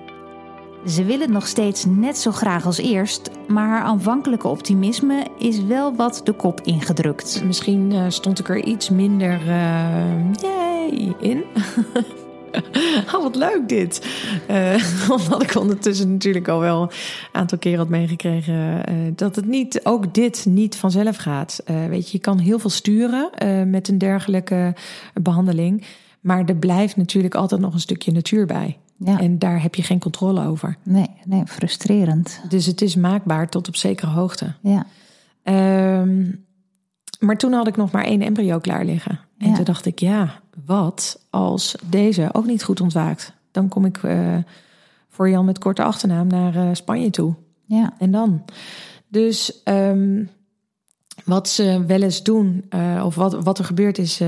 B: Ze wil het nog steeds net zo graag als eerst, maar haar aanvankelijke optimisme is wel wat de kop ingedrukt.
A: Misschien uh, stond ik er iets minder uh, yay in. oh, wat leuk dit. Uh, omdat ik ondertussen natuurlijk al wel een aantal keer had meegekregen uh, dat het niet, ook dit niet vanzelf gaat. Uh, weet je, je kan heel veel sturen met een dergelijke behandeling. Maar er blijft natuurlijk altijd nog een stukje natuur bij. Ja. En daar heb je geen controle over.
B: Nee, nee, frustrerend.
A: Dus het is maakbaar tot op zekere hoogte.
B: Ja.
A: Um, maar toen had ik nog maar één embryo klaar liggen. En ja. toen dacht ik, ja, wat als deze ook niet goed ontwaakt? Dan kom ik uh, voor Jan met korte achternaam naar uh, Spanje toe.
B: Ja.
A: En dan? Dus um, wat ze wel eens doen, uh, of wat, wat er gebeurt is,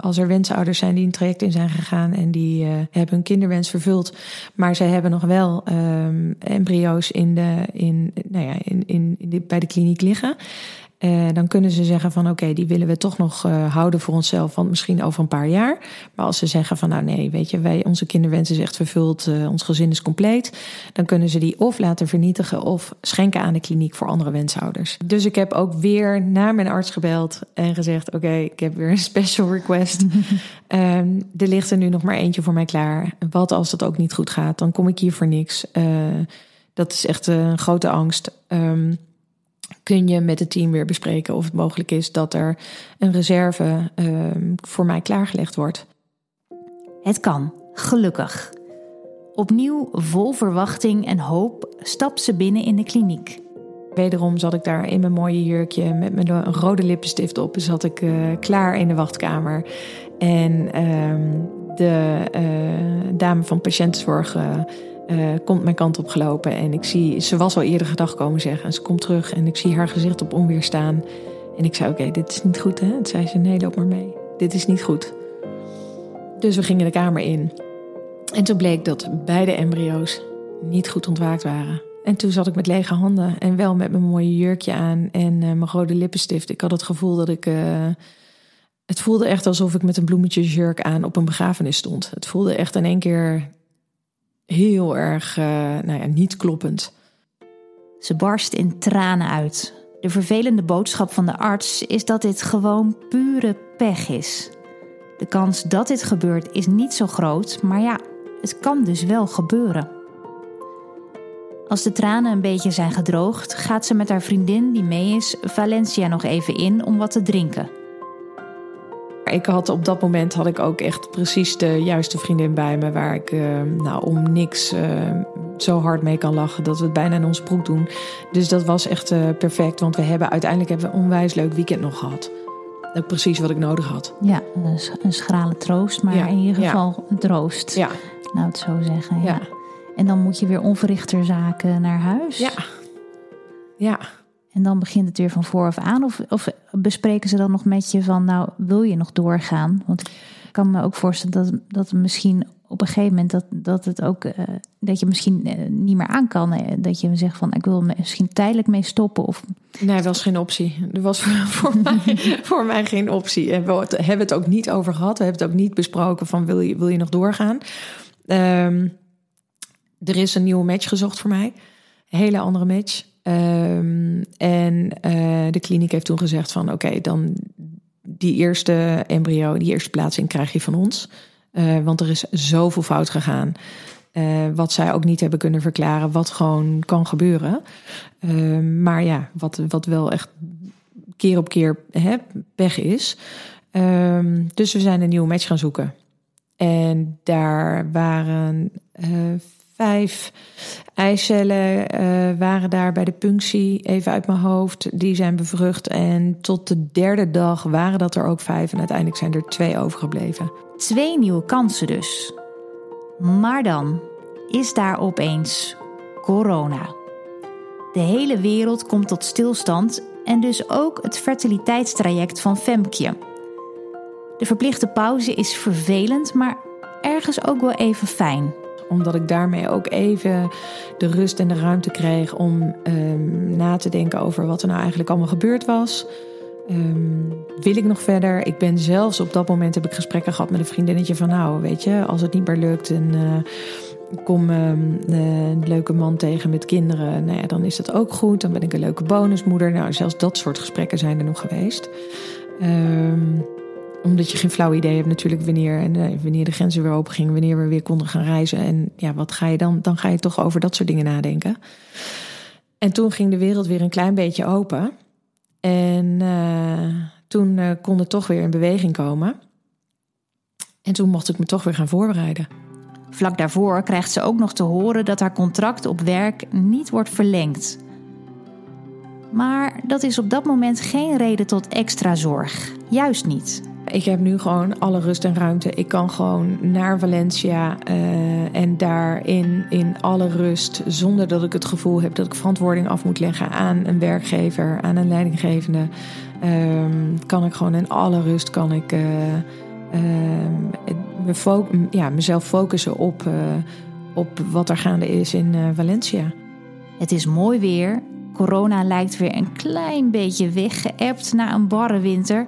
A: als er wensouders zijn die een traject in zijn gegaan en die hebben hun kinderwens vervuld, maar ze hebben nog wel um, embryo's in de, in, nou ja, in, in, in de, bij de kliniek liggen. Uh, dan kunnen ze zeggen van oké, okay, die willen we toch nog uh, houden voor onszelf, want misschien over een paar jaar. Maar als ze zeggen van nou nee, weet je, wij, onze kinderwens is echt vervuld, uh, ons gezin is compleet. Dan kunnen ze die of laten vernietigen of schenken aan de kliniek voor andere wenshouders. Dus ik heb ook weer naar mijn arts gebeld en gezegd oké, okay, ik heb weer een special request. um, er ligt er nu nog maar eentje voor mij klaar. Wat als dat ook niet goed gaat, dan kom ik hier voor niks. dat is echt een grote angst. Um, kun je met het team weer bespreken of het mogelijk is dat er een reserve uh, voor mij klaargelegd wordt.
B: Het kan, gelukkig. Opnieuw vol verwachting en hoop stapt ze binnen in de kliniek.
A: Wederom zat ik daar in mijn mooie jurkje met mijn rode lippenstift op. Zat ik uh, klaar in de wachtkamer. En uh, de uh, dame van patiëntenzorg uh, komt mijn kant op gelopen. En ik zie, ze was al eerder gedag komen zeggen. En ze komt terug en ik zie haar gezicht op onweer staan. En ik zei, oké, dit is niet goed hè. Toen zei ze, nee, loop maar mee. Dit is niet goed. Dus we gingen de kamer in. En toen bleek dat beide embryo's niet goed ontwaakt waren. En toen zat ik met lege handen en wel met mijn mooie jurkje aan en uh, mijn rode lippenstift. Ik had het gevoel dat ik. Uh, het voelde echt alsof ik met een bloemetjesjurk aan op een begrafenis stond. Het voelde echt in één keer heel erg uh, nou ja, niet kloppend.
B: Ze barst in tranen uit. De vervelende boodschap van de arts is dat dit gewoon pure pech is. De kans dat dit gebeurt is niet zo groot, maar ja, het kan dus wel gebeuren. Als de tranen een beetje zijn gedroogd, gaat ze met haar vriendin die mee is Valencia nog even in om wat te drinken.
A: Ik had op dat moment had ik ook echt precies de juiste vriendin bij me waar ik uh, nou, om niks uh, zo hard mee kan lachen dat we het bijna in onze broek doen. Dus dat was echt uh, perfect, want we hebben uiteindelijk hebben we een onwijs leuk weekend nog gehad. Precies wat ik nodig had.
B: Ja, een schrale troost, maar ja, in ieder geval ja. een troost. Ja. Nou, het zo zeggen. Ja. ja. En dan moet je weer onverrichter zaken naar huis.
A: Ja. Ja.
B: En dan begint het weer van vooraf aan? Of, of bespreken ze dan nog met je van, nou, wil je nog doorgaan? Want ik kan me ook voorstellen dat, dat misschien op een gegeven moment dat, dat het ook uh, dat je misschien uh, niet meer aan kan. Dat je zegt van ik wil misschien tijdelijk mee stoppen. Of...
A: Nee, dat was geen optie. Er was voor, voor, mij, voor mij geen optie. En we hebben het ook niet over gehad. We hebben het ook niet besproken van wil je, wil je nog doorgaan. Um, er is een nieuwe match gezocht voor mij. Een hele andere match. Um, en de kliniek heeft toen gezegd van oké, dan die eerste embryo, die eerste plaatsing krijg je van ons. Uh, want er is zoveel fout gegaan. Uh, wat zij ook niet hebben kunnen verklaren, wat gewoon kan gebeuren. Uh, maar ja, wat, wat wel echt keer op keer hè, is. Ehm, dus we zijn een nieuwe match gaan zoeken. En daar waren vijf eicellen waren daar bij de punctie, even uit mijn hoofd. Die zijn bevrucht. En tot de derde dag waren dat er ook vijf. En uiteindelijk zijn er twee overgebleven.
B: Twee nieuwe kansen dus. Maar dan is daar opeens corona. De hele wereld komt tot stilstand en dus ook het fertiliteitstraject van Femke. De verplichte pauze is vervelend, maar ergens ook wel even fijn.
A: Omdat ik daarmee ook even de rust en de ruimte kreeg om um, na te denken over wat er nou eigenlijk allemaal gebeurd was. Um, wil ik nog verder? Ik ben zelfs op dat moment heb ik gesprekken gehad met een vriendinnetje van nou, weet je, als het niet meer lukt en uh, kom um, een leuke man tegen met kinderen, nou ja, dan is dat ook goed. Dan ben ik een leuke bonusmoeder. Nou, zelfs dat soort gesprekken zijn er nog geweest. Um, omdat je geen flauw idee hebt natuurlijk wanneer, en, uh, wanneer de grenzen weer open gingen, wanneer we weer konden gaan reizen. En ja, wat ga je dan? Dan ga je toch over dat soort dingen nadenken. En toen ging de wereld weer een klein beetje open. En uh, toen uh, kon het toch weer in beweging komen. En toen mocht ik me toch weer gaan voorbereiden.
B: Vlak daarvoor krijgt ze ook nog te horen dat haar contract op werk niet wordt verlengd. Maar dat is op dat moment geen reden tot extra zorg. Juist niet.
A: Ik heb nu gewoon alle rust en ruimte. Ik kan gewoon naar Valencia uh, en daarin in alle rust, zonder dat ik het gevoel heb dat ik verantwoording af moet leggen aan een werkgever, aan een leidinggevende, um, kan ik gewoon in alle rust kan ik uh, uh, me ja, mezelf focussen op, uh, op wat er gaande is in Valencia.
B: Het is mooi weer. Corona lijkt weer een klein beetje weggeëpt na een barre winter.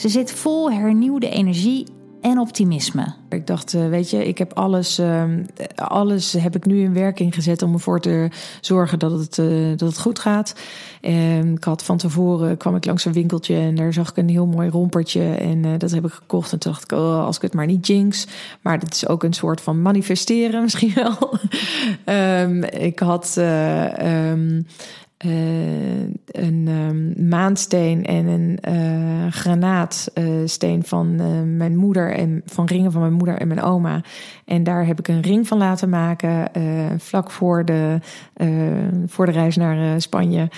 B: Ze zit vol hernieuwde energie en optimisme.
A: Ik dacht, eh, weet je, ik heb alles, ehm, alles heb ik nu in werking gezet om ervoor te zorgen dat het, eh, dat het goed gaat. En ik had van tevoren kwam ik langs een winkeltje en daar zag ik een heel mooi rompertje en uh, dat heb ik gekocht. En toen dacht ik, oh, als ik het maar niet jinx. Maar dat is ook een soort van manifesteren misschien wel. um, ik had uh, een um, maansteen en een uh, granaatsteen van uh, mijn moeder en van ringen van mijn moeder en mijn oma. En daar heb ik een ring van laten maken. vlak voor de, voor de reis naar Spanje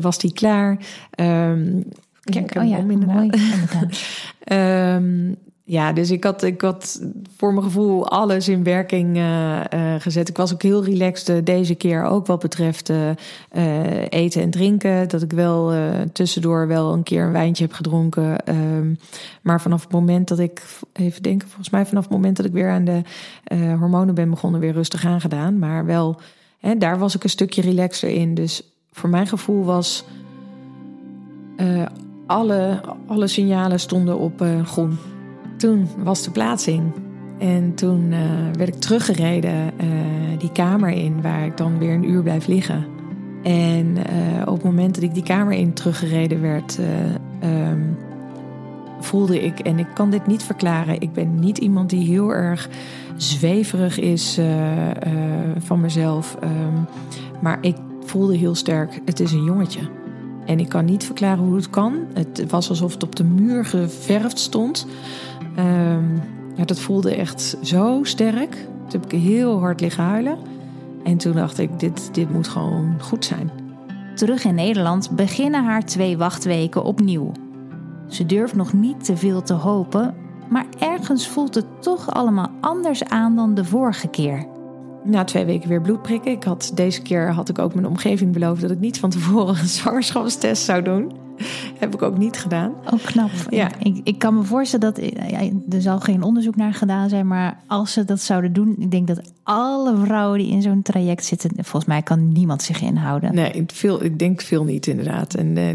A: was die klaar. Um,
B: Kijk, oh ja, om inderdaad.
A: Mooi, um, ja, dus ik had, ik had voor mijn gevoel alles in werking uh, uh, gezet. Ik was ook heel relaxed uh, deze keer, ook wat betreft eten en drinken. Dat ik wel tussendoor wel een keer een wijntje heb gedronken. Um, maar vanaf het moment dat ik, even denken, volgens mij vanaf het moment dat ik weer aan de hormonen ben begonnen, weer rustig aangedaan. Maar wel, hè, daar was ik een stukje relaxter in. Dus voor mijn gevoel was alle, alle signalen stonden op groen toen was de plaatsing. En toen uh, werd ik teruggereden uh, die kamer in, waar ik dan weer een uur blijf liggen. En uh, op het moment dat ik die kamer in teruggereden werd, um, voelde ik, en ik kan dit niet verklaren, ik ben niet iemand die heel erg zweverig is van mezelf. Um, maar ik voelde heel sterk, het is een jongetje. En ik kan niet verklaren hoe het kan. Het was alsof het op de muur geverfd stond. Um, ja, dat voelde echt zo sterk. Toen heb ik heel hard liggen huilen. En toen dacht ik, dit, dit moet gewoon goed zijn.
B: Terug in Nederland beginnen haar twee wachtweken opnieuw. Ze durft nog niet te veel te hopen, maar ergens voelt het toch allemaal anders aan dan de vorige keer.
A: Na twee weken weer bloed prikken. Ik had, deze keer had ik ook mijn omgeving beloofd dat ik niet van tevoren een zwangerschapstest zou doen. Heb ik ook niet gedaan.
B: Ook oh, knap. Ja. Ik, ik kan me voorstellen dat er zal geen onderzoek naar gedaan zijn, maar als ze dat zouden doen, ik denk dat alle vrouwen die in zo'n traject zitten, volgens mij kan niemand zich inhouden.
A: Nee, veel, ik denk veel niet inderdaad. En uh,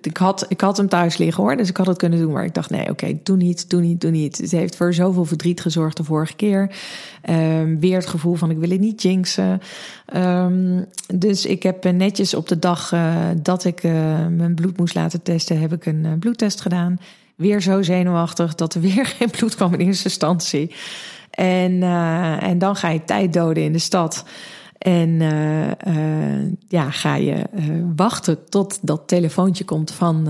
A: ik, had, ik had hem thuis liggen hoor, dus ik had het kunnen doen, maar ik dacht nee, oké, doe niet, doe niet, doe niet. Het heeft voor zoveel verdriet gezorgd de vorige keer. Um, weer het gevoel van ik wil het niet jinxen. Um, dus ik heb netjes op de dag uh, dat ik uh, mijn bloed moest laten testen, heb ik een uh, bloedtest gedaan. Weer zo zenuwachtig dat er weer geen bloed kwam in eerste instantie. En, en dan ga je tijd doden in de stad. En uh, ja, ga je wachten tot dat telefoontje komt van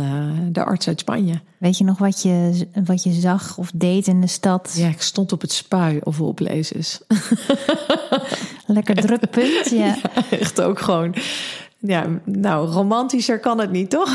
A: de arts uit Spanje.
B: Weet je nog wat je, wat je zag of deed in de stad?
A: Ja, ik stond op het spui of op lezers.
B: Lekker druk punt, ja.
A: ja. Echt ook gewoon ja, nou, romantischer kan het niet, toch?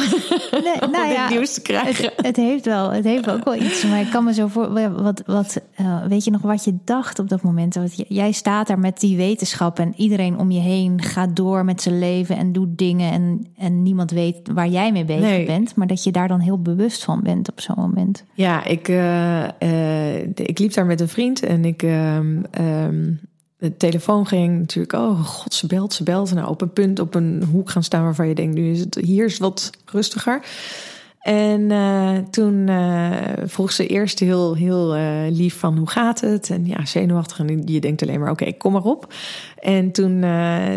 A: Nee, nou ja, nieuws te krijgen.
B: Het, het, heeft wel, het heeft ook wel iets. Maar ik kan me zo voor. Wat, wat, uh, weet je nog wat je dacht op dat moment? Want jij staat daar met die wetenschap en iedereen om je heen gaat door met zijn leven en doet dingen. En, en niemand weet waar jij mee bezig bent. Maar dat je daar dan heel bewust van bent op zo'n moment.
A: Ja, ik, uh, uh, ik liep daar met een vriend en ik. Um, de telefoon ging natuurlijk, oh god, ze belt, ze belt. Nou, op een punt, op een hoek gaan staan waarvan je denkt, nu is het hier is wat rustiger. En uh, toen uh, vroeg ze eerst heel, heel uh, lief van hoe gaat het? En ja, zenuwachtig. En je denkt alleen maar, oké, kom maar op. En toen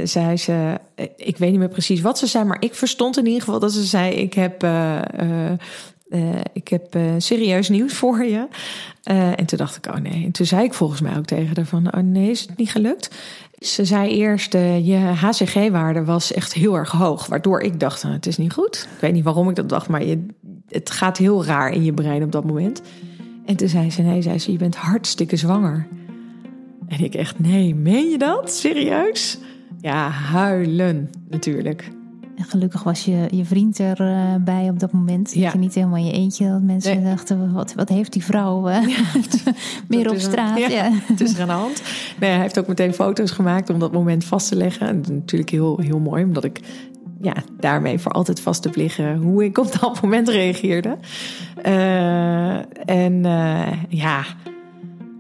A: zei ze, ik weet niet meer precies wat ze zei, maar ik verstond in ieder geval dat ze zei, ik heb uh, ik heb uh, serieus nieuws voor je. Uh, en toen dacht ik, oh nee. En toen zei ik volgens mij ook tegen haar van, oh nee, is het niet gelukt? Ze zei eerst, je HCG-waarde was echt heel erg hoog. Waardoor ik dacht, nou, het is niet goed. Ik weet niet waarom ik dat dacht, maar je, het gaat heel raar in je brein op dat moment. En toen zei ze, nee, zei ze, je bent hartstikke zwanger. En ik echt, nee, meen je dat? Serieus? Ja, huilen natuurlijk.
B: En gelukkig was je, je vriend erbij uh, op dat moment. Ja. Dat je niet helemaal in je eentje. Dat mensen dachten, wat, wat heeft die vrouw uh, ja, meer op straat?
A: ja, ja, het is er aan de hand. Nee, hij heeft ook meteen foto's gemaakt om dat moment vast te leggen. En natuurlijk heel, heel mooi, omdat ik ja, daarmee voor altijd vast te liggen hoe ik op dat moment reageerde. Uh, en ja,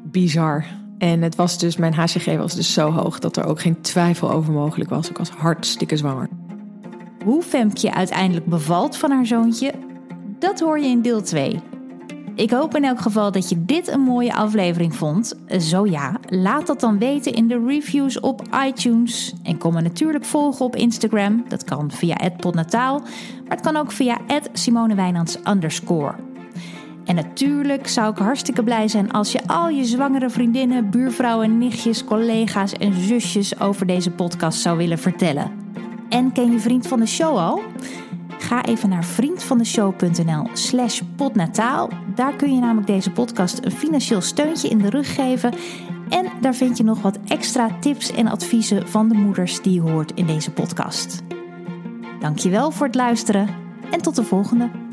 A: bizar. En het was dus, mijn HCG was dus zo hoog dat er ook geen twijfel over mogelijk was. Ik was hartstikke zwanger.
B: Hoe Femke uiteindelijk bevalt van haar zoontje, dat hoor je in deel 2. Ik hoop in elk geval dat je dit een mooie aflevering vond. Zo ja, laat dat dan weten in de reviews op iTunes. En kom me natuurlijk volgen op Instagram. Dat kan via @podnataal, maar het kan ook via @simonewijnands En natuurlijk zou ik hartstikke blij zijn als je al je zwangere vriendinnen, buurvrouwen, nichtjes, collega's en zusjes over deze podcast zou willen vertellen. En ken je Vriend van de Show al? Ga even naar vriendvandeshow.nl slash podnataal. Daar kun je namelijk deze podcast een financieel steuntje in de rug geven. En daar vind je nog wat extra tips en adviezen van de moeders die je hoort in deze podcast. Dankjewel voor het luisteren en tot de volgende.